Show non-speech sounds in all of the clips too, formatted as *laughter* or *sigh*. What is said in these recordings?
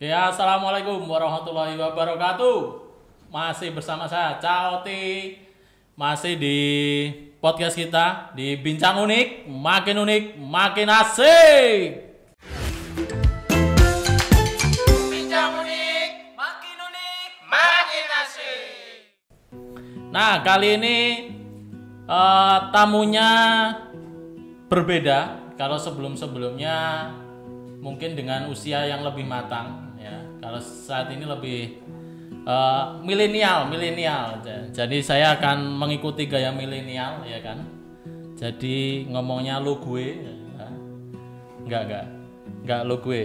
Ya, assalamualaikum warahmatullahi wabarakatuh. Masih bersama saya Caoti, masih di podcast kita di Bincang Unik, makin unik, makin asik. Bincang unik, makin unik, makin asik. Nah, kali ini eh, tamunya berbeda. Kalau sebelum-sebelumnya mungkin dengan usia yang lebih matang. Kalau saat ini lebih eh, milenial, milenial. Ja- Jadi saya akan mengikuti gaya milenial, ya kan. Jadi ngomongnya lu gue, ya. enggak enggak, enggak lu gue.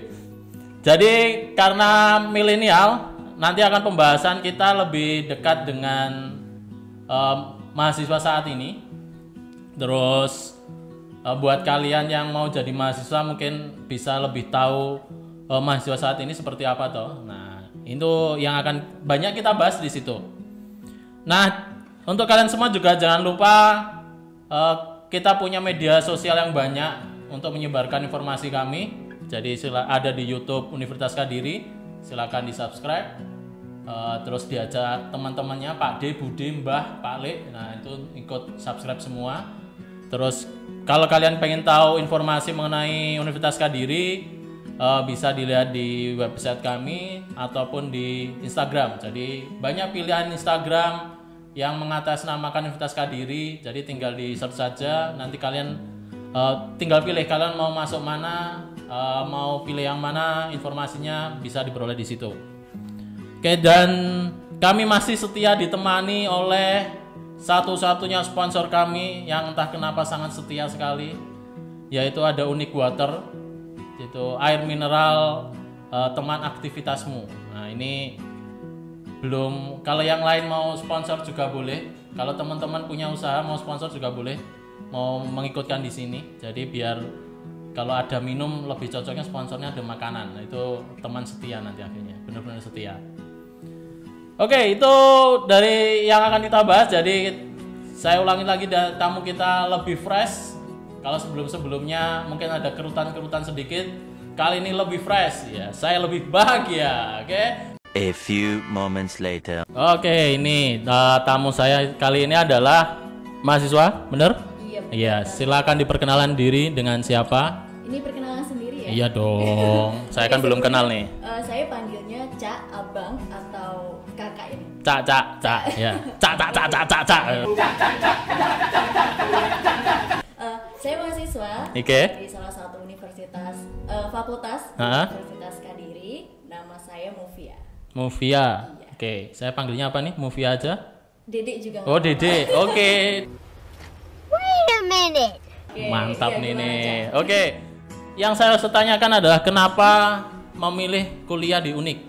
Jadi karena milenial, nanti akan pembahasan kita lebih dekat dengan em, mahasiswa saat ini. Terus eh, buat kalian yang mau jadi mahasiswa mungkin bisa lebih tahu eh, mahasiswa saat ini seperti apa toh. Nah, itu yang akan banyak kita bahas di situ. Nah, untuk kalian semua juga jangan lupa eh, kita punya media sosial yang banyak untuk menyebarkan informasi kami. Jadi sila ada di YouTube Universitas Kadiri, silakan di subscribe. Eh, terus diajak teman-temannya Pak D, Bude, Mbah, Pak Le. Nah itu ikut subscribe semua. Terus kalau kalian pengen tahu informasi mengenai Universitas Kadiri, eh, bisa dilihat di website kami ataupun di Instagram. Jadi banyak pilihan Instagram yang mengatasnamakan Universitas Kadiri. Jadi tinggal di search saja. Nanti kalian eh, tinggal pilih kalian mau masuk mana, eh, mau pilih yang mana, informasinya bisa diperoleh di situ. Oke dan kami masih setia ditemani oleh satu-satunya sponsor kami yang entah kenapa sangat setia sekali yaitu ada Unique Water itu air mineral eh, teman aktivitasmu. Nah ini belum kalau yang lain mau sponsor juga boleh. Kalau teman-teman punya usaha mau sponsor juga boleh. Mau mengikutkan di sini. Jadi biar kalau ada minum lebih cocoknya sponsornya ada makanan. Nah, itu teman setia nanti akhirnya. Benar-benar setia. Oke, itu dari yang akan kita bahas. Jadi saya ulangi lagi tamu kita lebih fresh. Kalau sebelum-sebelumnya mungkin ada kerutan-kerutan sedikit. Kali ini lebih fresh ya. Saya lebih bahagia, oke? A few moments later. Oke, ini uh, tamu saya kali ini adalah mahasiswa, bener? Iya. Iya, silakan diperkenalan diri dengan siapa? Ini perkenalan sendiri ya. Iya dong. Saya kan belum kenal nih. Eh, saya panggilnya Cak, Abang atau Kakak ini. Cak, cak, cak, ya. Cak, cak, cak, cak, cak, cak. Eh, saya mahasiswa Oke. di salah satu universitas eh, fakultas Ha? Universitas Kadiri. Nama saya Mufia. Mufia. Oke, saya panggilnya apa nih? Mufia aja? Dedek juga. Oh, nggak apa-apa. Dede. Oke. Wait a minute. Oke, Mantap iya, nih nih. Oke. Yang saya harus tanyakan adalah kenapa memilih kuliah di Unik?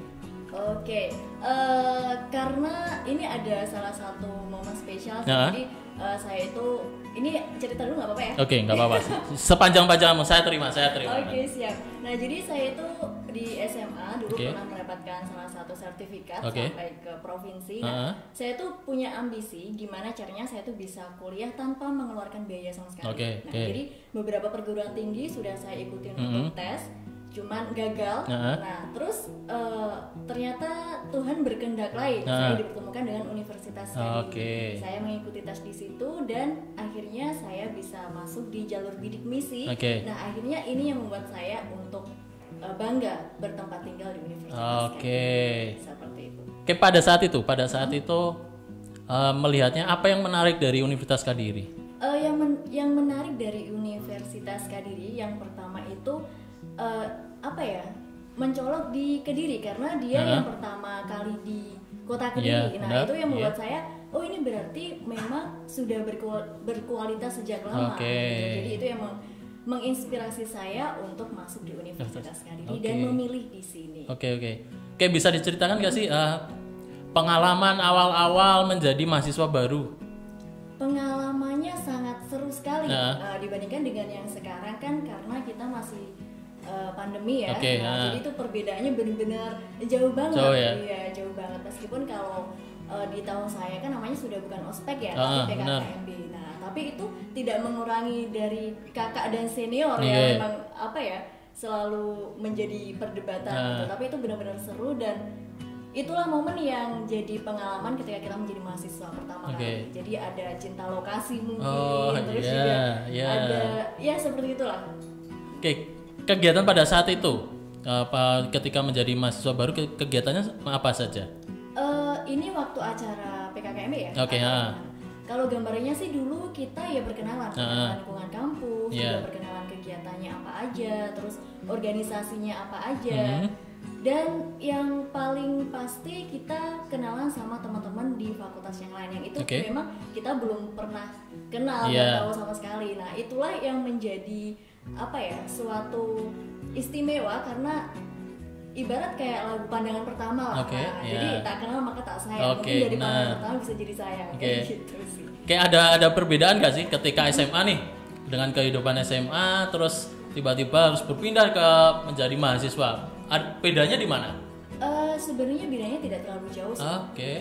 Oke, eh, karena ini ada salah satu momen spesial. Ya. Jadi eh, saya itu ini cerita dulu nggak apa-apa ya? Oke, nggak apa-apa. Sepanjang-panjangmu saya terima, saya terima. Oke siap. Nah jadi saya itu di SMA dulu Oke. pernah mendapatkan salah satu sertifikat Oke. sampai ke provinsi. Heeh. Nah, saya tuh punya ambisi gimana caranya saya tuh bisa kuliah tanpa mengeluarkan biaya sama sekali. Oke, nah oke. jadi beberapa perguruan tinggi sudah saya ikutin Mhm. untuk tes, cuman gagal. Heeh. Nah terus eh, ternyata Tuhan berkehendak lain. Heeh. Saya dipertemukan dengan Universitas. Oke. Saya mengikuti tes di situ dan akhirnya saya bisa masuk di jalur bidik misi. Oke. Nah akhirnya ini yang membuat saya untuk uh, bangga bertempat tinggal di Universitas Oke. Kadiri. Seperti itu. Oke, pada saat itu, pada saat itu eh, melihatnya apa yang menarik dari Universitas Kadiri? Uh, yang men- yang menarik dari Universitas Kadiri yang pertama itu uh, apa ya mencolok di Kediri karena dia Hah? yang pertama kali di kota Kediri. Iya, nah benar, itu yang membuat iya. saya oh ini berarti memang sudah berkual- berkualitas sejak lama. Oke. gitu. Jadi itu yang meng- menginspirasi saya untuk masuk di Universitas Kadiri dan Oke. memilih di sini. Oke, oke. Oke, bisa diceritakan nggak sih eh, pengalaman awal-awal menjadi mahasiswa baru? Pengalamannya sangat seru sekali Nah. eh, dibandingkan dengan yang sekarang kan karena kita masih eh, pandemi ya. Oke, Nah, ah. Jadi itu perbedaannya benar-benar jauh banget. Jauh ya? Iya, jauh banget. Meskipun kalau eh, di tahun saya kan namanya sudah bukan ospek ya, Ah, tapi. PKKMB. Nah, tapi itu tidak mengurangi dari kakak dan senior Iya. ya memang apa ya selalu menjadi perdebatan Nah. gitu tapi itu benar-benar seru dan itulah momen yang jadi pengalaman ketika kita menjadi mahasiswa pertama Oke. kali jadi ada cinta lokasi mungkin Oh, terus iya, juga iya. ada ya seperti itulah Oke, kegiatan pada saat itu apa ketika menjadi mahasiswa baru ke- kegiatannya apa saja? Eh, ini waktu acara PKKMB ya. Oke, ha. Kalau gambarnya sih dulu kita ya perkenalan, perkenalan lingkungan kampus, Iya. juga perkenalan kegiatannya apa aja, terus organisasinya apa aja. Mhm. Dan yang paling pasti kita kenalan sama teman-teman di fakultas yang lain yang itu Oke. memang kita belum pernah kenal Iya. dan tahu sama sekali. Nah, itulah yang menjadi apa ya, suatu istimewa karena ibarat kayak lagu pandangan pertama lah. Oke, Nah, iya. Jadi tak kenal maka tak sayang. Oke, Mungkin dari pandangan nah. pertama bisa jadi sayang Oke. kayak *laughs* gitu sih. Kayak ada ada perbedaan gak sih ketika SMA nih dengan kehidupan SMA terus tiba-tiba harus berpindah ke menjadi mahasiswa? Ad, bedanya di mana? Eh, sebenarnya bedanya tidak terlalu jauh sih. Oke.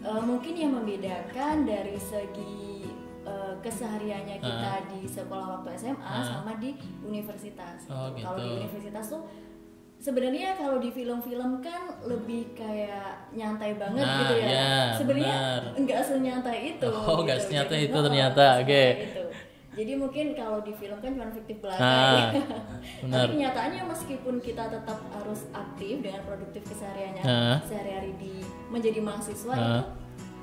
Eh, mungkin yang membedakan dari segi eh, kesehariannya kita di sekolah waktu SMA sama di universitas. Oh, Kalau di gitu. universitas tuh sebenarnya kalau di film-film kan lebih kayak nyantai banget Nah, gitu ya. ya, sebenarnya benar. enggak senyantai itu. Oh, nggak gitu. senyantai Jadi, itu oh, ternyata, oke. senyantai itu. Jadi mungkin kalau di film kan cuma fiktif belaka. Nah, ya. benar. Tapi kenyataannya meskipun kita tetap harus aktif dengan produktif kesehariannya Nah. sehari-hari di menjadi mahasiswa Nah. itu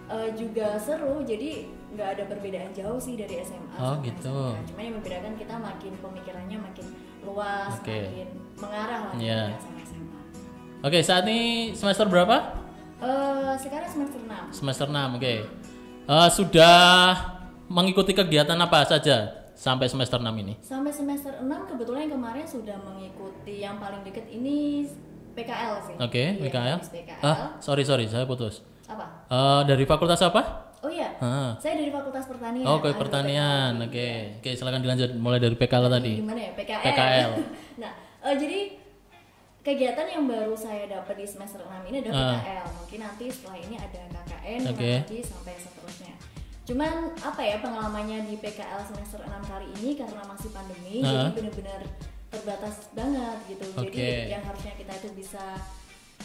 eh, juga seru. Jadi nggak ada perbedaan jauh sih dari SMA. Oh, gitu. SMK. Cuma yang membedakan kita makin pemikirannya makin luas, Oke. makin mengarah lah Iya. dibandingkan sama SMA. Oke, saat ini semester berapa? Eh, sekarang semester 6 Semester 6, oke. Eh, sudah mengikuti kegiatan apa saja sampai semester 6 ini? Sampai semester 6 kebetulan yang kemarin sudah mengikuti yang paling deket ini PKL sih. Oke, Iya, PKL. habis PKL. Ah, sorry sorry, saya putus. Eh, dari fakultas apa? Oh iya, Ah. saya dari Fakultas Pertanian. Oh, ke Agro pertanian. Oke. Oke, silakan dilanjut mulai dari PKL tadi. Gimana ya PKL? PKL. *laughs* nah, eh, jadi kegiatan yang baru saya dapat di semester 6 ini adalah Ah. PKL. Mungkin nanti setelah ini ada KKN Oke. nanti sampai seterusnya. Cuman apa ya pengalamannya di PKL semester 6 kali ini karena masih pandemi Ah. jadi benar-benar terbatas banget gitu. Jadi Oke. yang harusnya kita itu bisa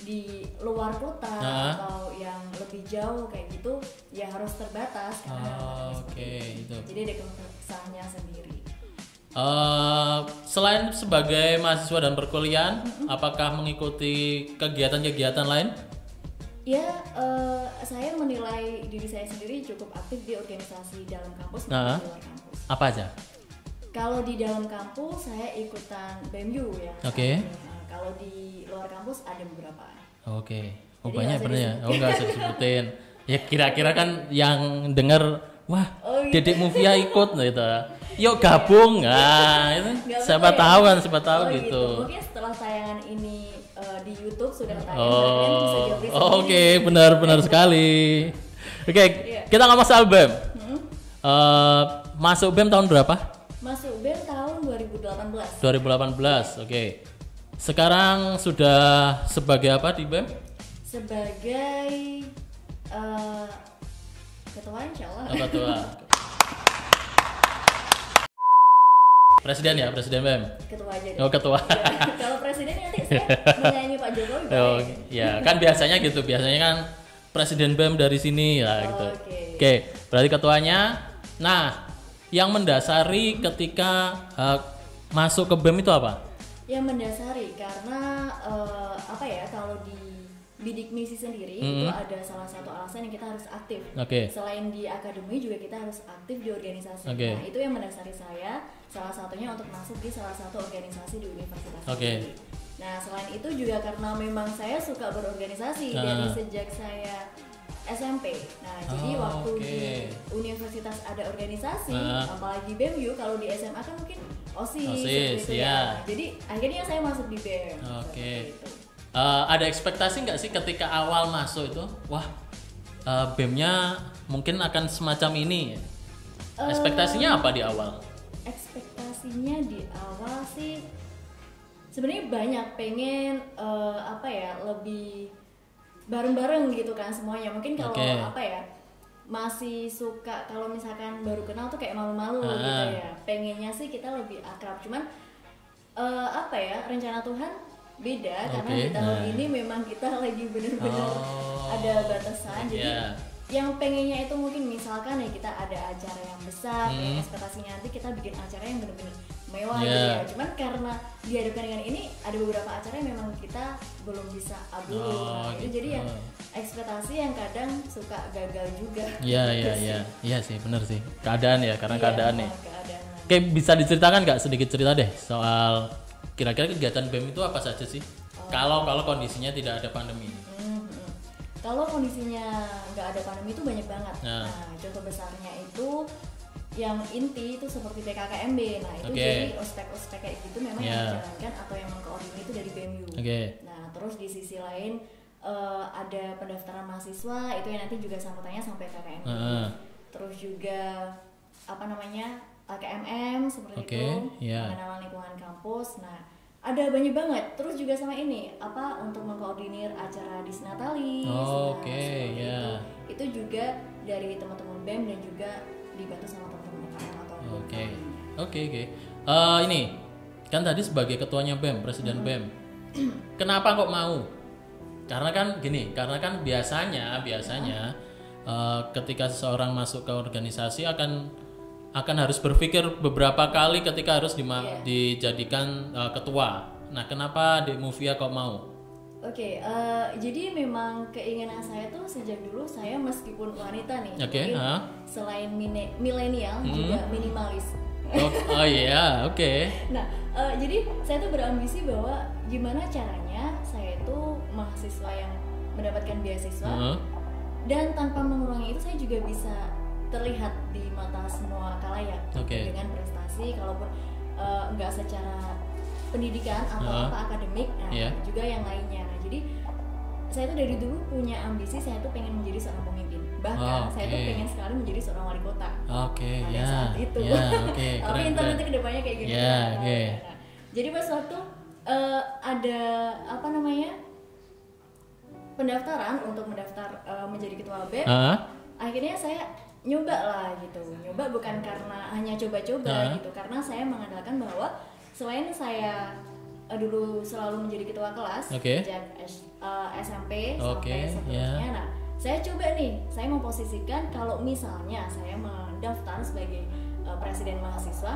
di luar kota Ah. atau yang lebih jauh kayak gitu ya harus terbatas karena Oh, Oke, itu. itu. Jadi ada kesannya sendiri. Eh, selain sebagai mahasiswa dan perkuliahan, apakah mengikuti kegiatan-kegiatan lain? Ya, eh, saya menilai diri saya sendiri cukup aktif di organisasi dalam kampus maupun di luar kampus. Apa aja? Kalau di dalam kampus saya ikutan BEMU ya. Oke. Nah, kalau di luar kampus ada beberapa. Oke. Oh, Jadi banyak pernah ya? Oh, enggak usah disebutin. Ya kira-kira kan yang denger wah, Oh, gitu. Dedek Movia ikut gitu. Yuk gabung. Nah, itu siapa ya? tahu kan, siapa tahu Oh, gitu. Mungkin setelah tayangan ini eh, di YouTube sudah tayang, bisa Oh, oh, oke, sendiri. benar-benar sekali. Oke, Iya. kita ngomong soal BEM. Hmm? Eh, masuk BEM tahun berapa? Masuk BEM tahun 2018. 2018. Oke. Sekarang sudah sebagai apa di BEM? Sebagai eh, ketua insya Allah. Oh, ketua. *laughs* Presiden ya, presiden BEM. Ketua aja deh. Oh, ketua. Ya, *laughs* kalau presiden nanti saya *laughs* menyanyi Pak Jokowi. Oh, ya kan biasanya gitu. Biasanya kan presiden BEM dari sini ya gitu. Oke. Oke, berarti ketuanya. Nah, yang mendasari ketika eh, masuk ke BEM itu apa? Yang mendasari karena eh, apa ya kalau di bidik misi sendiri Mhm. itu ada salah satu alasan yang kita harus aktif. Oke. Selain di akademi juga kita harus aktif di organisasi. Oke. Nah itu yang mendasari saya salah satunya untuk masuk di salah satu organisasi di universitas. Sendiri. Nah selain itu juga karena memang saya suka berorganisasi Ah. dari sejak saya SMP. Nah jadi Oh, waktu oke. di universitas ada organisasi, Ah. apalagi BEMU kalau di SMA kan mungkin OSIS, OSIS, seperti itu ya. Jadi akhirnya saya masuk di BEM. Oke. seperti itu. Eh, ada ekspektasi nggak sih ketika awal masuk itu? Wah, eh, BEM-nya mungkin akan semacam ini. Eh, Ekspektasinya apa di awal? Ekspektasinya di awal sih sebenarnya banyak pengen eh, apa ya lebih bareng-bareng gitu kan semuanya. Mungkin kalau Oke. apa ya masih suka kalau misalkan baru kenal tuh kayak malu-malu Ah. gitu ya. Pengennya sih kita lebih akrab. Cuman eh, apa ya rencana Tuhan beda karena Oke, di tahun nah. ini memang kita *laughs* lagi benar-benar Oh. ada batasan jadi Iya. yang pengennya itu mungkin misalkan ya kita ada acara yang besar Hmm. ekspektasinya nanti kita bikin acara yang benar-benar mewah Iya. gitu ya cuman karena dihadapkan dengan ini ada beberapa acara yang memang kita belum bisa abulin Oh, nah, itu gitu. jadi ya ekspektasi yang kadang suka gagal juga Iya *laughs* Gitu iya sih. iya iya sih bener sih keadaan ya karena Iya, keadaan nih. keadaan. Oke bisa diceritakan nggak sedikit cerita deh soal kira-kira kegiatan BEM itu apa saja sih? Kalau kalau kondisinya tidak ada pandemi. Hmm, hmm. Kalau kondisinya nggak ada pandemi itu banyak banget. Nah. Nah, contoh besarnya itu yang inti itu seperti PKKMB. Nah, itu Oke. jadi ospek-ospek kayak gitu memang yang Ya. dijalankan atau yang mengkoordinir itu dari BMU. Oke. Nah, terus di sisi lain eh, ada pendaftaran mahasiswa itu yang nanti juga sambutannya sampai PKKMB. Heeh. Terus juga apa namanya KMM seperti Oke, itu, ya. pengenalan lingkungan kampus. Nah, ada banyak banget. Terus juga sama ini apa untuk mengkoordinir acara disnatalis. Oh, oke, seperti ya. Itu. Itu juga dari teman-teman BEM dan juga dibantu sama teman-teman atau Oke oke oke. Eh, ini kan tadi sebagai ketuanya BEM presiden BEM. Kenapa kok mau? Karena kan gini, karena kan biasanya biasanya eh, ketika seseorang masuk ke organisasi akan akan harus berpikir beberapa kali ketika harus Iya. dijadikan eh, ketua. Nah, kenapa di Movia kok mau? Oke, eh, jadi memang keinginan saya tuh sejak dulu saya meskipun wanita nih, Oke, mungkin ah. selain milenial Hmm. juga minimalis. Oh, oh iya, oke. *laughs* Nah, eh, jadi saya tuh berambisi bahwa gimana caranya saya itu mahasiswa yang mendapatkan beasiswa Heeh. dan tanpa mengurangi itu saya juga bisa terlihat di mata semua kalayak Oke. dengan prestasi, kalaupun eh, nggak secara pendidikan atau Heeh. apa akademik, nah Iya. juga yang lainnya. Nah, jadi saya tuh dari dulu punya ambisi saya tuh pengen menjadi seorang pemimpin. Bahkan saya tuh pengen sekali menjadi seorang wali kota Oke, pada ya. saat itu. Ya, oke, *laughs* Tapi entar nanti ke depannya kayak gini. Ya, Nah, oke. nah. Jadi pas waktu eh, ada apa namanya pendaftaran untuk mendaftar eh, menjadi ketua BEM, Ah, akhirnya saya nyoba lah gitu. Nyoba bukan karena hanya coba-coba Ah. gitu, karena saya mengandalkan bahwa selain saya eh, dulu selalu menjadi ketua kelas Oke. sejak S- eh, SMP Oke, sampai seterusnya. ya. Nah, saya coba nih, saya memposisikan kalau misalnya saya mendaftar sebagai eh, presiden mahasiswa,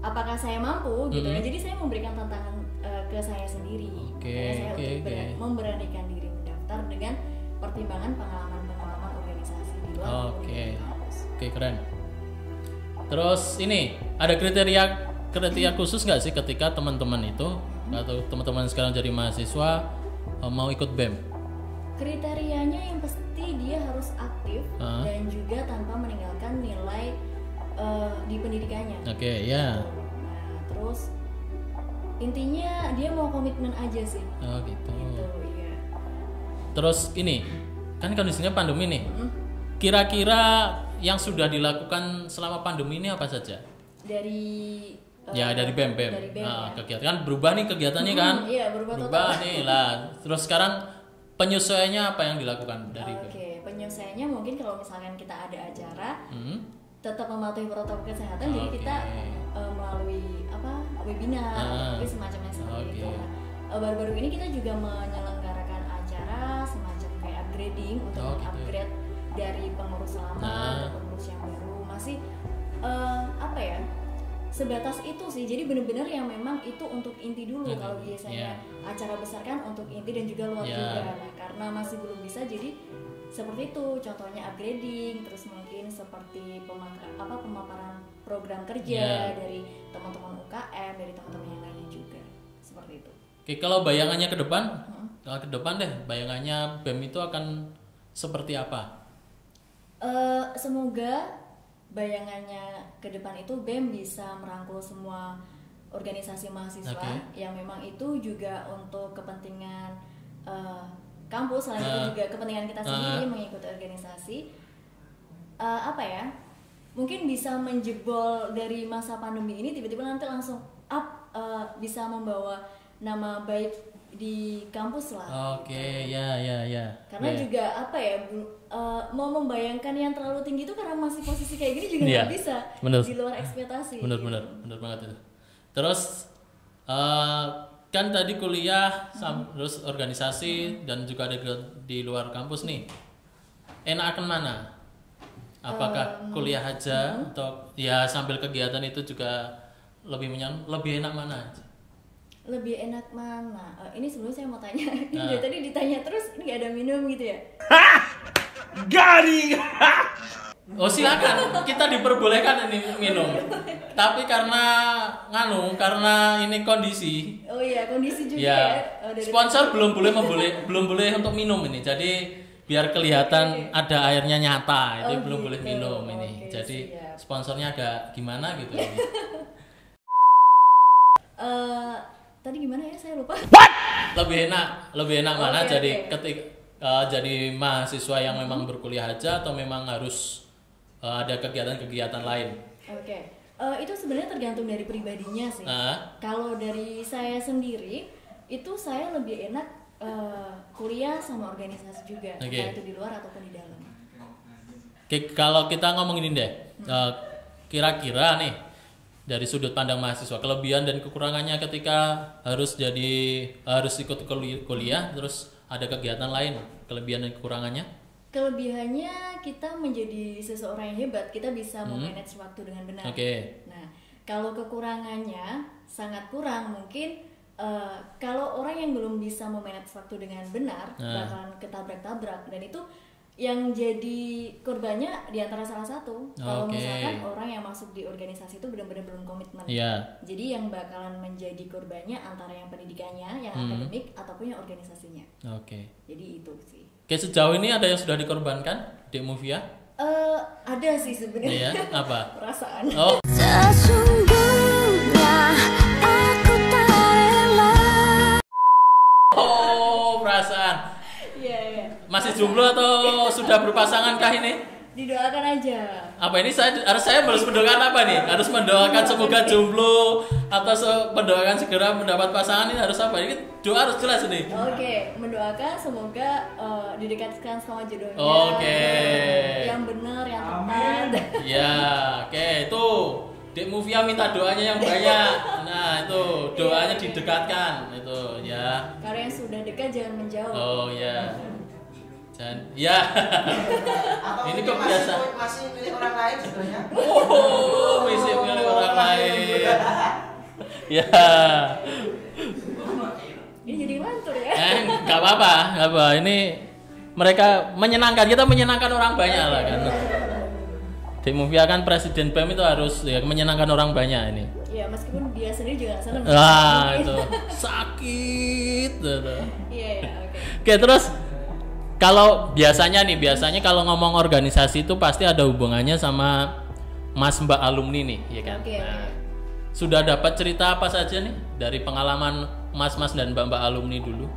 apakah saya mampu gitu ya? Mhm. Jadi saya memberikan tantangan eh, ke saya sendiri. Makanya saya untuk ber- oke. memberanikan diri mendaftar dengan pertimbangan pengalaman-pengalaman organisasi di luar Oke. Oke keren. Terus ini ada kriteria kriteria khusus nggak sih ketika teman-teman itu atau teman-teman sekarang jadi mahasiswa eh, mau ikut BEM? Kriterianya yang pasti dia harus aktif Ah. dan juga tanpa meninggalkan nilai eh, di pendidikannya. Oke ya. Nah, terus intinya dia mau komitmen aja sih. Oh gitu. Gitu, iya. Terus ini kan kondisinya pandemi nih. Mm. Kira-kira yang sudah dilakukan selama pandemi ini apa saja? Dari ya dari BEM BEM. Dari BEM Nah, ya. kegiatan kan berubah nih kegiatannya kan? Hmm, iya, berubah total. Berubah nih lah. Terus sekarang penyesuaiannya apa yang dilakukan dari BEM? Oke, penyelesaiannya mungkin kalau misalkan kita ada acara Hmm? tetap mematuhi protokol kesehatan jadi Oke. kita eh, melalui apa webinar Ah, atau mungkin semacamnya seperti oke. itu. Nah, eh, baru-baru ini kita juga menyelenggarakan acara semacam kayak upgrading untuk Oh, gitu. upgrade dari pengurus lama Ah. ke pengurus yang baru masih eh, apa ya sebatas itu sih jadi benar-benar yang memang itu untuk inti dulu Inti, kalau biasanya iya. acara besar kan untuk inti dan juga luar Iya. juga nah karena masih belum bisa jadi seperti itu contohnya upgrading terus mungkin seperti apa pemaparan program kerja Iya. dari teman-teman UKM dari teman-teman yang lainnya juga seperti itu Oke, kalau bayangannya ke depan, kalau ke depan deh, bayangannya BEM itu akan seperti apa? Eh, semoga bayangannya ke depan itu BEM bisa merangkul semua organisasi mahasiswa Oke. yang memang itu juga untuk kepentingan eh, kampus selain itu Ah. juga kepentingan kita sendiri mengikuti organisasi Eh, apa ya mungkin bisa menjebol dari masa pandemi ini tiba-tiba nanti langsung up eh, bisa membawa nama baik di kampus lah Oke, ya, ya, ya. karena Ya. juga apa ya bu- eh, mau membayangkan yang terlalu tinggi itu karena masih posisi kayak gini juga Iya, nggak bisa bener. di luar ekspektasi bener, bener, bener banget itu. Terus Eh, kan tadi kuliah sam- terus organisasi dan juga ada di- luar kampus nih. Enakan mana? Apakah kuliah aja atau ya sambil kegiatan itu juga lebih menyan lebih enak mana? Lebih enak mana Eh, ini sebelum saya mau tanya *laughs* ini Nah. dari tadi ditanya terus ini ada minum gitu ya Garing. *laughs* Oh silakan, kita diperbolehkan ini minum. Tapi karena nganu, karena ini kondisi, oh iya kondisi juga ya, ya Oh, dari sponsor belum boleh memboleh, belum boleh untuk minum ini. Jadi biar kelihatan ada airnya nyata, Oh, ini belum boleh gitu. minum ini. Oke, Jadi siap. sponsornya agak gimana gitu. *laughs* ini. Tadi gimana ya saya lupa lebih enak, lebih enak mana? Oke, jadi oke. ketik eh, jadi mahasiswa yang memang berkuliah aja atau memang harus eh, ada kegiatan-kegiatan lain? Oke, Eh, itu sebenarnya tergantung dari pribadinya sih. Ah. Kalau dari saya sendiri, itu saya lebih enak eh, kuliah sama organisasi juga, entah itu di luar ataupun di dalam. Oke, kalau kita ngomongin ini deh, eh, kira-kira nih dari sudut pandang mahasiswa kelebihan dan kekurangannya ketika harus jadi harus ikut kuli- kuliah, terus ada kegiatan lain, kelebihan dan kekurangannya? Kelebihannya kita menjadi seseorang yang hebat, kita bisa memanage waktu dengan benar. Hmm. Oke. Nah, kalau kekurangannya sangat kurang mungkin eh, kalau orang yang belum bisa memanage waktu dengan benar Nah. bakalan ketabrak-tabrak dan itu yang jadi korbannya di antara salah satu. Kalau Oke. misalkan orang yang masuk di organisasi itu benar-benar belum komitmen. Iya. Jadi yang bakalan menjadi korbannya antara yang pendidikannya, yang Hmm. akademik ataupun yang organisasinya. Oke. Jadi itu sih. Oke, sejauh ini ada yang sudah dikorbankan di Movia? Eh ada sih sebenarnya Iya, apa? *laughs* perasaan. Oh, Masih jomblo atau sudah berpasangan kah ini? Didoakan aja. apa ini saya harus saya harus mendoakan apa nih harus mendoakan semoga jomblo atau se- mendoakan segera mendapat pasangan ini harus apa ini doa harus jelas ini Oke, mendoakan semoga eh, didekatkan sama jodohnya. Oke. Yang benar, yang tepat. ya oke itu Dek Mufia minta doanya yang banyak nah itu doanya didekatkan itu ya Karena yang sudah dekat jangan menjauh. oh ya dan ya Atau Ini mungkin kebiasaan. masih, masih milik orang lain sebenarnya. oh misi milik orang lain ya Ini jadi mantur ya. eh nggak apa-apa nggak apa ini mereka menyenangkan kita menyenangkan orang banyak lah kan Dek Mufia kan presiden BEM itu harus ya menyenangkan orang banyak ini Iya, meskipun dia sendiri juga senang. wah itu sakit gitu. Iya, iya, oke. oke terus kalau biasanya nih biasanya kalau ngomong organisasi itu pasti ada hubungannya sama mas mbak alumni nih ya kan Oke, Nah, sudah dapat cerita apa saja nih dari pengalaman mas-mas dan mbak-mbak alumni dulu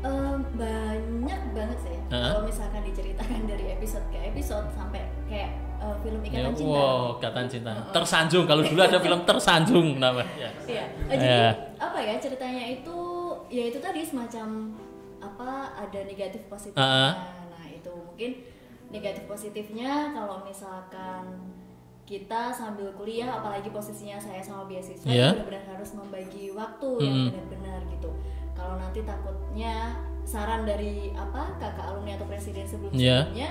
Eh, banyak banget sih. Hah? Kalau misalkan diceritakan dari episode ke episode sampai kayak eh, film Ya, Ikatan Cinta. wow, ikatan cinta. Tersanjung kalau dulu ada film tersanjung namanya. Iya. Jadi Iya. apa ya ceritanya itu ya itu tadi semacam apa ada negatif positifnya. Ah. Nah, itu mungkin negatif positifnya kalau misalkan kita sambil kuliah apalagi posisinya saya sama beasiswa Iya. benar-benar harus membagi waktu yang Mm-mm. benar-benar gitu. Kalau nanti takutnya saran dari apa kakak alumni atau presiden Iya. sebelum-sebelumnya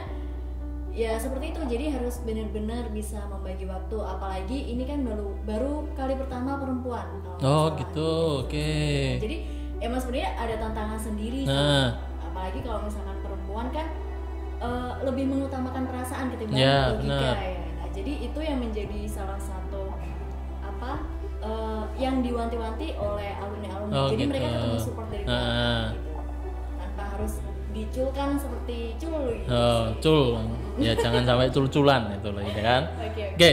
ya seperti itu jadi harus benar-benar bisa membagi waktu apalagi ini kan baru baru kali pertama perempuan Oh, gitu. Oke. jadi emang sebenarnya ada tantangan sendiri sih. Nah. apalagi kalau misalkan perempuan kan eh, lebih mengutamakan perasaan ketimbang Ya, logika benar. ya nah jadi itu yang menjadi salah satu apa eh, yang diwanti-wanti oleh alumni-alumni Oh, jadi mereka gitu. ketemu support dari Nah. belakang gitu tanpa harus diculkan seperti cul gitu Oh, sih. cul. Ya jangan sampai cul-culan itu loh ya kan. Oke, oke. Oke.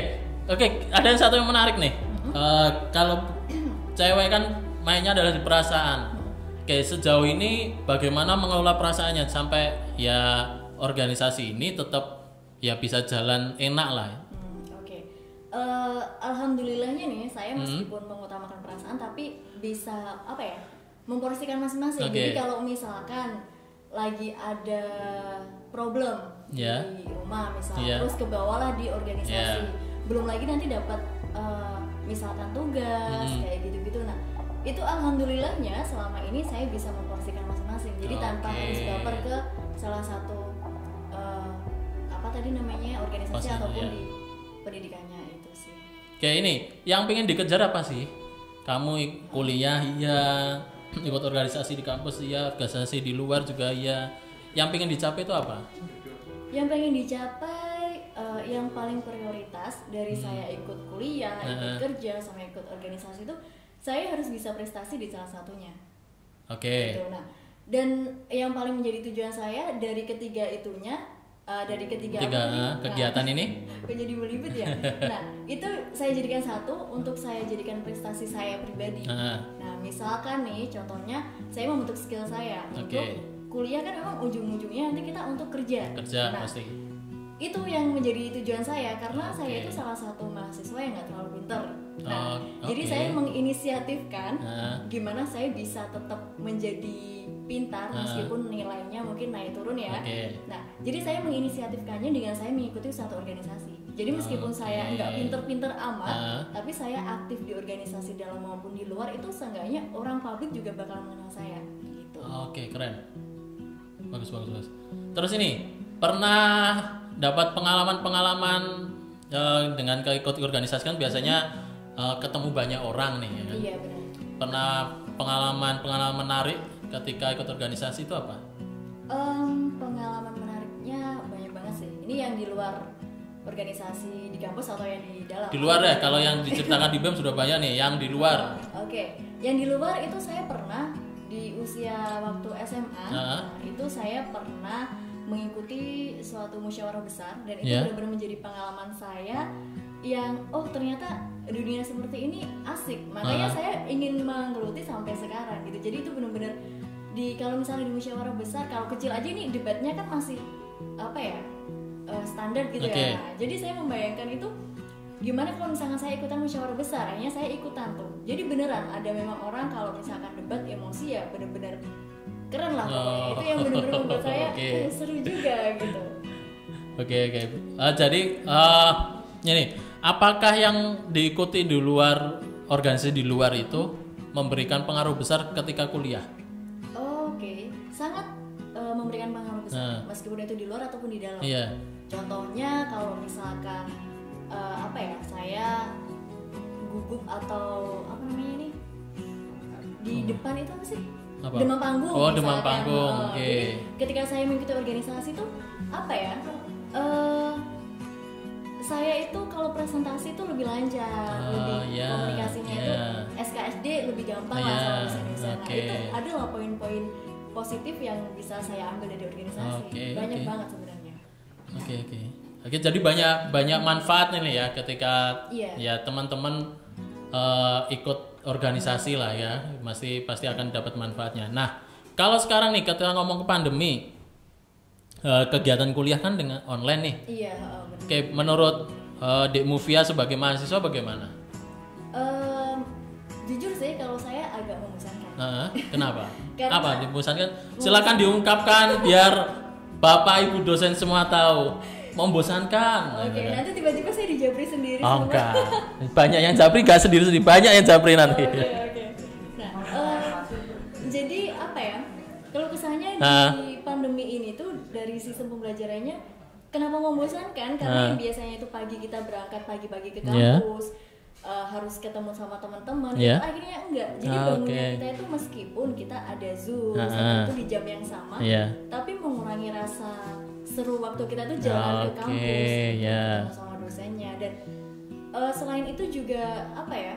Oke, ada yang satu yang menarik nih. Eh, kalau cewek kan mainnya adalah di perasaan. Oke, sejauh ini bagaimana mengelola perasaannya sampai ya organisasi ini tetap ya bisa jalan enak lah. Hmm, Oke, Eh, alhamdulillahnya nih saya Hmm. meskipun mengutamakan perasaan tapi bisa apa ya memporsikan masing-masing. Oke. Jadi kalau misalkan lagi ada problem Ya. di rumah misalnya, Ya. terus ke bawah lah di organisasi, Ya. belum lagi nanti dapat eh, misalkan tugas Hmm. kayak gitu-gitu. Itu alhamdulillahnya selama ini saya bisa memporsikan masing-masing jadi tanpa Oke. harus baper ke salah satu eh, apa tadi namanya organisasi Pasang, ataupun ya. di pendidikannya itu sih Kayak ini, yang pengen dikejar apa sih? Kamu kuliah iya, ikut organisasi di kampus iya, organisasi di luar juga iya. Yang pengen dicapai itu apa? yang pengen dicapai eh, yang paling prioritas dari saya ikut kuliah, ikut Hmm. Heeh. kerja, sama ikut organisasi itu saya harus bisa prestasi di salah satunya. Oke. Gitu. Nah, dan yang paling menjadi tujuan saya dari ketiga itunya, eh, dari ketiga Tiga apa nih? eh, kegiatan ini? Kok jadi belibet ya? Nah, itu saya jadikan satu untuk saya jadikan prestasi saya pribadi. Heeh. Nah, misalkan nih contohnya saya membentuk skill saya untuk Oke. kuliah kan memang ujung-ujungnya nanti kita untuk kerja. Kerja Nah, pasti. Itu yang menjadi tujuan saya karena saya Oke. itu salah satu mahasiswa yang nggak terlalu pinter. Nah, Oh, jadi oke. saya menginisiatifkan Nah. gimana saya bisa tetap menjadi pintar Nah. meskipun nilainya mungkin naik turun ya. Oke. Nah, jadi saya menginisiatifkannya dengan saya mengikuti satu organisasi. Jadi meskipun Oke. saya nggak pinter-pinter amat, Nah. tapi saya aktif di organisasi dalam maupun di luar itu seenggaknya orang publik juga bakal mengenal saya. Gitu. Oke, keren. Bagus, bagus, bagus. Terus ini, pernah dapat pengalaman-pengalaman eh, dengan keikut organisasi kan biasanya eh, ketemu banyak orang nih ya kan? Iya benar. Pernah pengalaman-pengalaman menarik ketika ikut organisasi itu apa? Em, pengalaman menariknya banyak banget sih. Ini yang di luar organisasi di kampus atau yang di dalam? Di luar ya, kalau yang diceritakan di BEM sudah banyak nih, yang di luar. Oke, yang di luar itu saya pernah di usia waktu SMA, Heeh. nah, itu saya pernah mengikuti suatu musyawarah besar dan itu Ya. benar-benar menjadi pengalaman saya yang oh ternyata dunia seperti ini asik. Makanya Heeh. saya ingin menggeluti sampai sekarang gitu. Jadi itu benar-benar di kalau misalnya di musyawarah besar kalau kecil aja nih debatnya kan masih apa ya eh, standar gitu Oke. ya. Nah, jadi saya membayangkan itu gimana kalau misalkan saya ikutan musyawarah besar akhirnya saya ikutan tuh jadi beneran ada memang orang kalau misalkan debat emosi ya bener-bener keren lah Oh, itu yang bener-bener membuat saya. *laughs* "Oh, seru juga gitu Oke, oke. Eh, jadi eh, ini apakah yang diikuti di luar organisasi di luar itu memberikan pengaruh besar ketika kuliah? oke sangat eh, memberikan pengaruh besar Nah. meskipun itu di luar ataupun di dalam Iya. contohnya kalau misalkan eh, apa ya saya gugup atau apa namanya ini di depan itu apa sih Apa? demam panggung Oh, demam misalkan. panggung, Eh, oke. jadi ketika saya mengikuti organisasi tuh apa ya eh saya itu kalau presentasi itu lebih lancar, Ah, lebih ya, komunikasinya itu ya. SKSD lebih gampang lah Ya, sama dosen-dosen. Nah, oke. itu adalah poin-poin positif yang bisa saya ambil dari organisasi. Oke, Banyak oke. banget sebenarnya. Oke, oke. Oke, jadi banyak banyak manfaat ini ya ketika Iya. ya teman-teman eh, ikut organisasi lah ya, masih pasti akan dapat manfaatnya. Nah, kalau sekarang nih ketika ngomong ke pandemi eh, kegiatan kuliah kan dengan online nih. Iya, benar. Oke, menurut eh, Dek Mufia sebagai mahasiswa bagaimana? Em, jujur sih kalau saya agak membosankan. Nah, kenapa? *laughs* Karena- Apa dibosankan? Silakan diungkapkan biar Bapak Ibu dosen semua tahu. Membosankan. Oke, nanti tiba-tiba saya dijabri sendiri Oh sama- enggak. Banyak yang japri gak sendiri-sendiri, banyak yang japri nanti. Oke, oke. Nah, eh, jadi apa ya? Kalau kesannya di pandemi ini tuh dari sistem pembelajarannya kenapa membosankan? Karena Ah. yang biasanya itu pagi kita berangkat pagi-pagi ke Iya. kampus, eh, harus ketemu sama teman-teman, itu akhirnya enggak. Jadi Ah, bangunnya oke. kita itu meskipun kita ada zoom, ah. itu di jam yang sama, Iya. tapi mengurangi rasa seru waktu kita tuh jalan Oke, ke kampus, ya. ketemu sama dosennya dan eh, selain itu juga apa ya?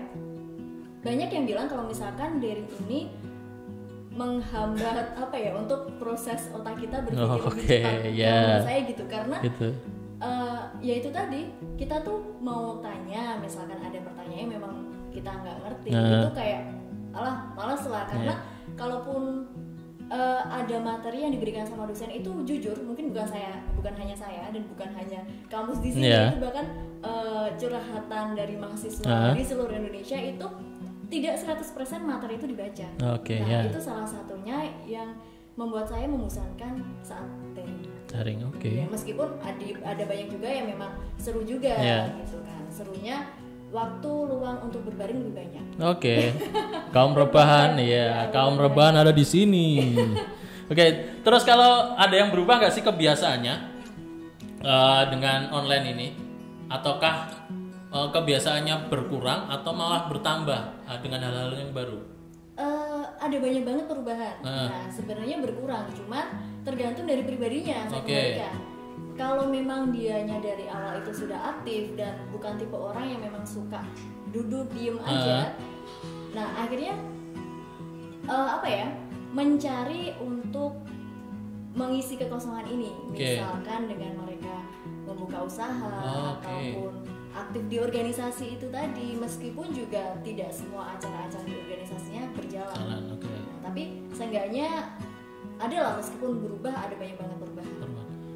banyak yang bilang kalau misalkan daring ini menghambat apa ya untuk proses otak kita berpikir Oh, lebih oke, cepat. ya. Kalau menurut saya gitu karena Gitu. eh, ya itu tadi kita tuh mau tanya misalkan ada pertanyaan yang memang kita nggak ngerti Nah. itu kayak alah malas lah karena kalaupun eh, ada materi yang diberikan sama dosen itu jujur mungkin bukan saya bukan hanya saya dan bukan hanya kampus di sini Iya. itu bahkan eh, curhatan dari mahasiswa Ah. di seluruh Indonesia itu tidak 100% materi itu dibaca. Oke, nah, ya. itu salah satunya yang membuat saya membosankan saat daring. Daring, oke. Ya, meskipun ada, ada banyak juga yang memang seru juga Iya. gitu kan. Serunya waktu luang untuk berbaring lebih banyak. Oke. *laughs* Kaum rebahan ya, kaum rebahan ada di sini. *laughs* Oke, terus kalau ada yang berubah nggak sih kebiasaannya eh, dengan online ini? Ataukah eh, kebiasaannya berkurang atau malah bertambah eh, dengan hal-hal yang baru? Eh, ada banyak banget perubahan. Ah. Nah, sebenarnya berkurang, cuman tergantung dari pribadinya. Oke. kembalikan. Kalau memang dianya dari awal itu sudah aktif dan bukan tipe orang yang memang suka duduk diem aja, nah akhirnya eh, apa ya, mencari untuk mengisi kekosongan ini, Oke. misalkan dengan mereka membuka usaha Oke. ataupun aktif di organisasi itu tadi, meskipun juga tidak semua acara-acara di organisasinya berjalan. Jalan, oke. Nah, tapi seenggaknya ada lah meskipun berubah ada banyak banget perubahan.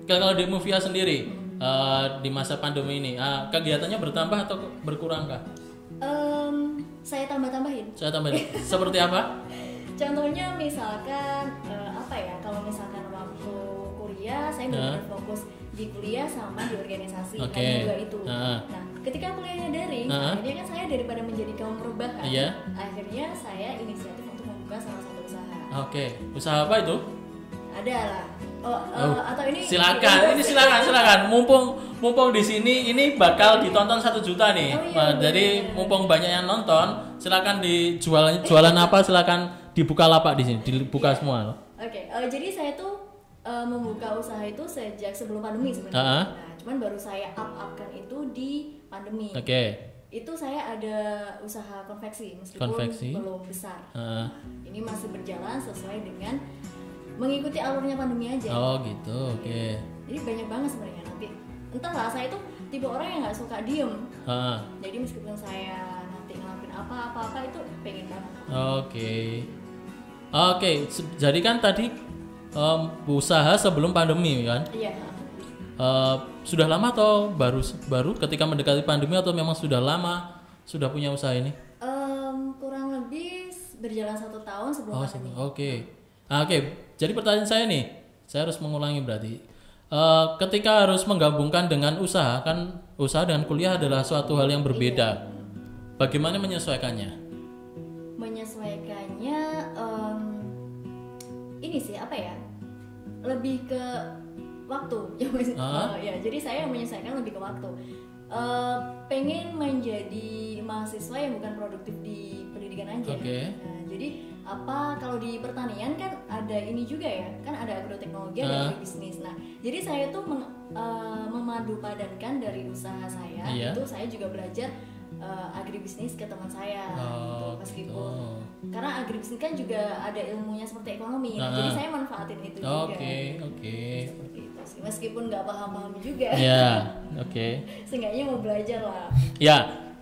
Kalau di Movia sendiri eh, di masa pandemi ini eh, kegiatannya bertambah atau berkurang kah? Em, saya tambah-tambahin. Saya tambah *laughs* seperti apa? Contohnya misalkan eh, apa ya? Kalau misalkan waktu kuliah saya benar-benar fokus di kuliah sama di organisasi Oke. hanya dua itu. Heeh. Nah, ketika kuliahnya daring, Heeh. akhirnya kan saya daripada menjadi kaum perubahan, Iya. akhirnya saya inisiatif untuk membuka salah satu usaha. Oke, usaha apa itu? Ada lah. Oh, Oh, atau ini silakan, ini silakan, silakan. Mumpung mumpung di sini ini bakal ditonton satu juta nih. Oh, iya, bener. jadi mumpung banyak yang nonton, silakan dijual jualan apa silakan dibuka lapak di sini, dibuka Iya. semua. Oke, eh, jadi saya tuh eh, membuka usaha itu sejak sebelum pandemi sebenarnya. Ah. Nah, cuman baru saya up upkan itu di pandemi. Oke. Itu saya ada usaha konveksi meskipun Konveksi. belum besar. Heeh. Ini masih berjalan sesuai dengan mengikuti alurnya pandemi aja. Oh, gitu. Oke. Jadi banyak banget sebenarnya nanti. Entahlah, saya itu tipe orang yang nggak suka diem. Jadi meskipun saya nanti ngelakuin apa-apa itu pengen banget. Oke. Oke, se- jadi kan tadi em, usaha sebelum pandemi kan? Iya. Eh, sudah lama atau baru baru ketika mendekati pandemi atau memang sudah lama sudah punya usaha ini? Em, kurang lebih berjalan satu tahun sebelum Oh, pandemi. Oke. Ah, Oke, jadi pertanyaan saya nih, saya harus mengulangi berarti. Eh, ketika harus menggabungkan dengan usaha, kan usaha dengan kuliah adalah suatu hal yang berbeda. Bagaimana menyesuaikannya? menyesuaikannya em, ini sih apa ya lebih ke waktu *laughs* eh, ya jadi saya menyesuaikan lebih ke waktu Eh, pengen menjadi mahasiswa yang bukan produktif di pendidikan aja Oke. Nah, jadi apa kalau di pertanian kan ada ini juga ya kan ada agroteknologi ada bisnis nah jadi saya tuh meng, eh, memadupadankan dari usaha saya Iya. itu saya juga belajar eh, agribisnis ke teman saya Oh, gitu, meskipun gitu. karena agribisnis kan juga ada ilmunya seperti ekonomi Ah. jadi saya manfaatin itu juga Oke, oke. Seperti itu sih. meskipun nggak paham-paham juga Ya, *laughs* oke. seenggaknya mau belajar lah Ya,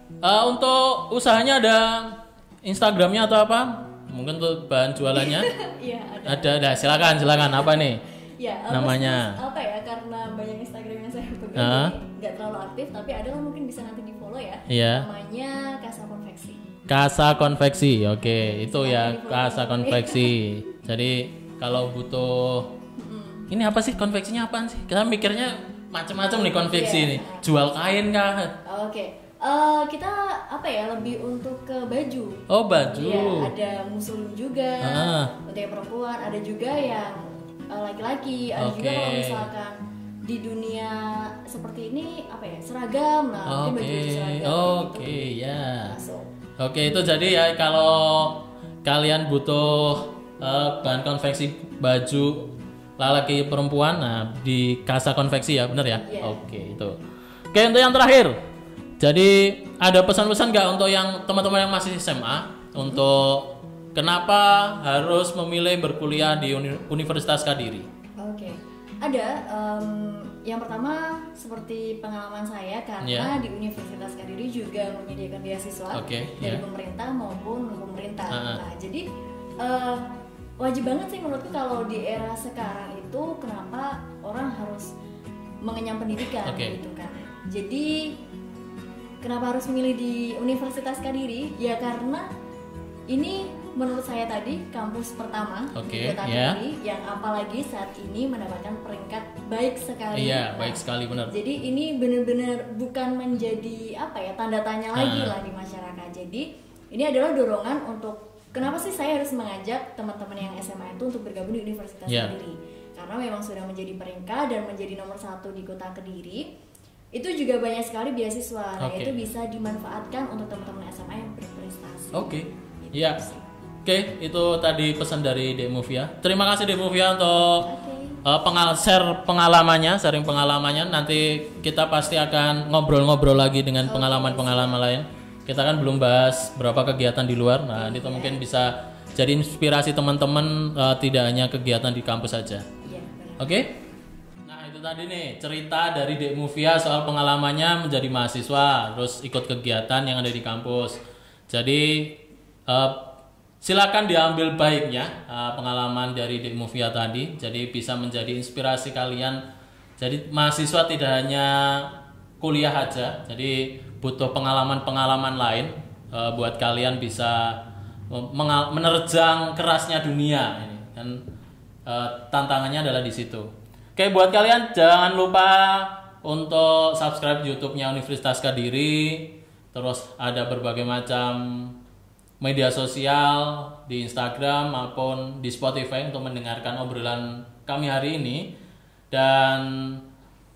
eh, untuk usahanya ada Instagramnya atau apa? Mungkin untuk bahan jualannya *laughs* iya ada ada. Ada, silakan, silakan. Apa nih? ya Namanya? apa ya karena banyak Instagram yang saya pegang jadi nggak terlalu aktif tapi ada lah mungkin bisa nanti di follow ya Iya. namanya Kasa Konveksi Kasa konveksi, oke, itu ya kasa konveksi. *laughs* Jadi kalau butuh ini apa sih konveksinya apaan sih? Kita mikirnya macam-macam nih konveksi Iya. ini. Jual kain kah? oke Eh, kita apa ya lebih untuk ke baju Oh baju. Iya, ada muslim juga Ah. untuk yang perempuan, ada juga yang uh, laki-laki, ada juga Oke. kalau misalkan di dunia seperti ini apa ya seragam, nah mungkin Oke, baju seragam oke gitu. ya. Masuk. Oke itu jadi ya kalau kalian butuh eh, bahan konveksi baju laki perempuan, nah di kasa konveksi ya, bener ya? Iya. Oke itu. Oke untuk yang terakhir, jadi ada pesan-pesan nggak untuk yang teman-teman yang masih SMA untuk kenapa harus memilih berkuliah di Uni- Universitas Kadiri? Oke, ada. em, yang pertama seperti pengalaman saya karena Iya. di Universitas Kadiri juga menyediakan beasiswa Oke, dari iya. pemerintah maupun non pemerintah. Ah. Nah, jadi eh, wajib banget sih menurutku kalau di era sekarang itu kenapa orang harus mengenyam pendidikan Oke. gitu kan. Jadi kenapa harus memilih di Universitas Kadiri? Ya karena ini menurut saya tadi kampus pertama Oke, di Kota ya. Kediri yang apalagi saat ini mendapatkan peringkat baik sekali. Iya, Nah, baik sekali benar. Jadi ini benar-benar bukan menjadi apa ya tanda tanya lagi Ah. lah di masyarakat. Jadi ini adalah dorongan untuk kenapa sih saya harus mengajak teman-teman yang SMA itu untuk bergabung di Universitas Iya. Kediri? Karena memang sudah menjadi peringkat dan menjadi nomor satu di Kota Kediri. Itu juga banyak sekali beasiswa. Nah, Oke. itu bisa dimanfaatkan untuk teman-teman SMA yang berprestasi. Oke. Gitu Iya. sih. Oke, itu tadi pesan dari Dek Movia. Terima kasih Dek Movia untuk Oke. uh, pengal share pengalamannya, sharing pengalamannya. Nanti kita pasti akan ngobrol-ngobrol lagi dengan pengalaman-pengalaman lain. Kita kan belum bahas berapa kegiatan di luar. Nah, itu mungkin bisa jadi inspirasi teman-teman uh, tidak hanya kegiatan di kampus saja. Iya, benar. Oke? Nah, tadi nih cerita dari Dek Movia soal pengalamannya menjadi mahasiswa, terus ikut kegiatan yang ada di kampus. Jadi eh, silakan diambil baiknya eh, pengalaman dari Dek Movia tadi. Jadi bisa menjadi inspirasi kalian. Jadi mahasiswa tidak hanya kuliah aja, jadi butuh pengalaman-pengalaman lain eh, buat kalian bisa menerjang kerasnya dunia ini. Dan eh, tantangannya adalah di situ. Oke, buat kalian jangan lupa untuk subscribe YouTube-nya Universitas Kediri. Terus ada berbagai macam media sosial di Instagram maupun di Spotify untuk mendengarkan obrolan kami hari ini. Dan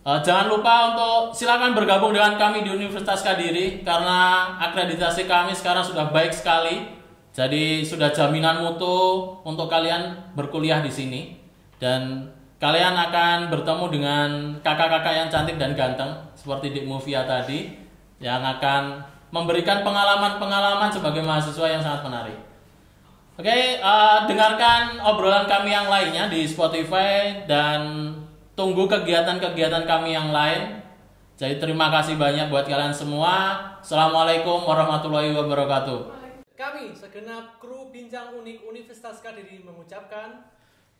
eh, jangan lupa untuk silakan bergabung dengan kami di Universitas Kediri karena akreditasi kami sekarang sudah baik sekali. Jadi sudah jaminan mutu untuk kalian berkuliah di sini dan kalian akan bertemu dengan kakak-kakak yang cantik dan ganteng seperti Dik Movia tadi yang akan memberikan pengalaman-pengalaman sebagai mahasiswa yang sangat menarik. Oke, eh, dengarkan obrolan kami yang lainnya di Spotify dan tunggu kegiatan-kegiatan kami yang lain. Jadi terima kasih banyak buat kalian semua. Assalamualaikum warahmatullahi wabarakatuh. Kami segenap kru Bincang Unik Universitas Kediri mengucapkan